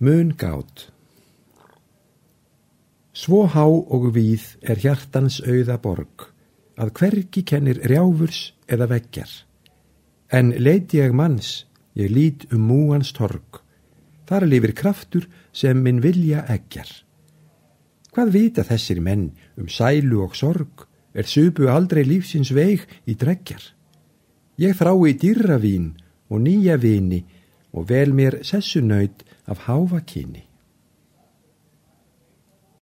Mun gátt Svo há og víð er hjartans auða borg, að hvergi kennir rjáfurs eða veggjar. En leiti ég manns, ég lít um múans torg, þar lifir kraftur sem minn vilja eggjar. Hvað vita þessir menn um sælu og sorg, er supu aldrei lífsins veig í dreggjar? Ég þrái dýrravín og nýja vini og vel mér sessunöyt af háfa kyni.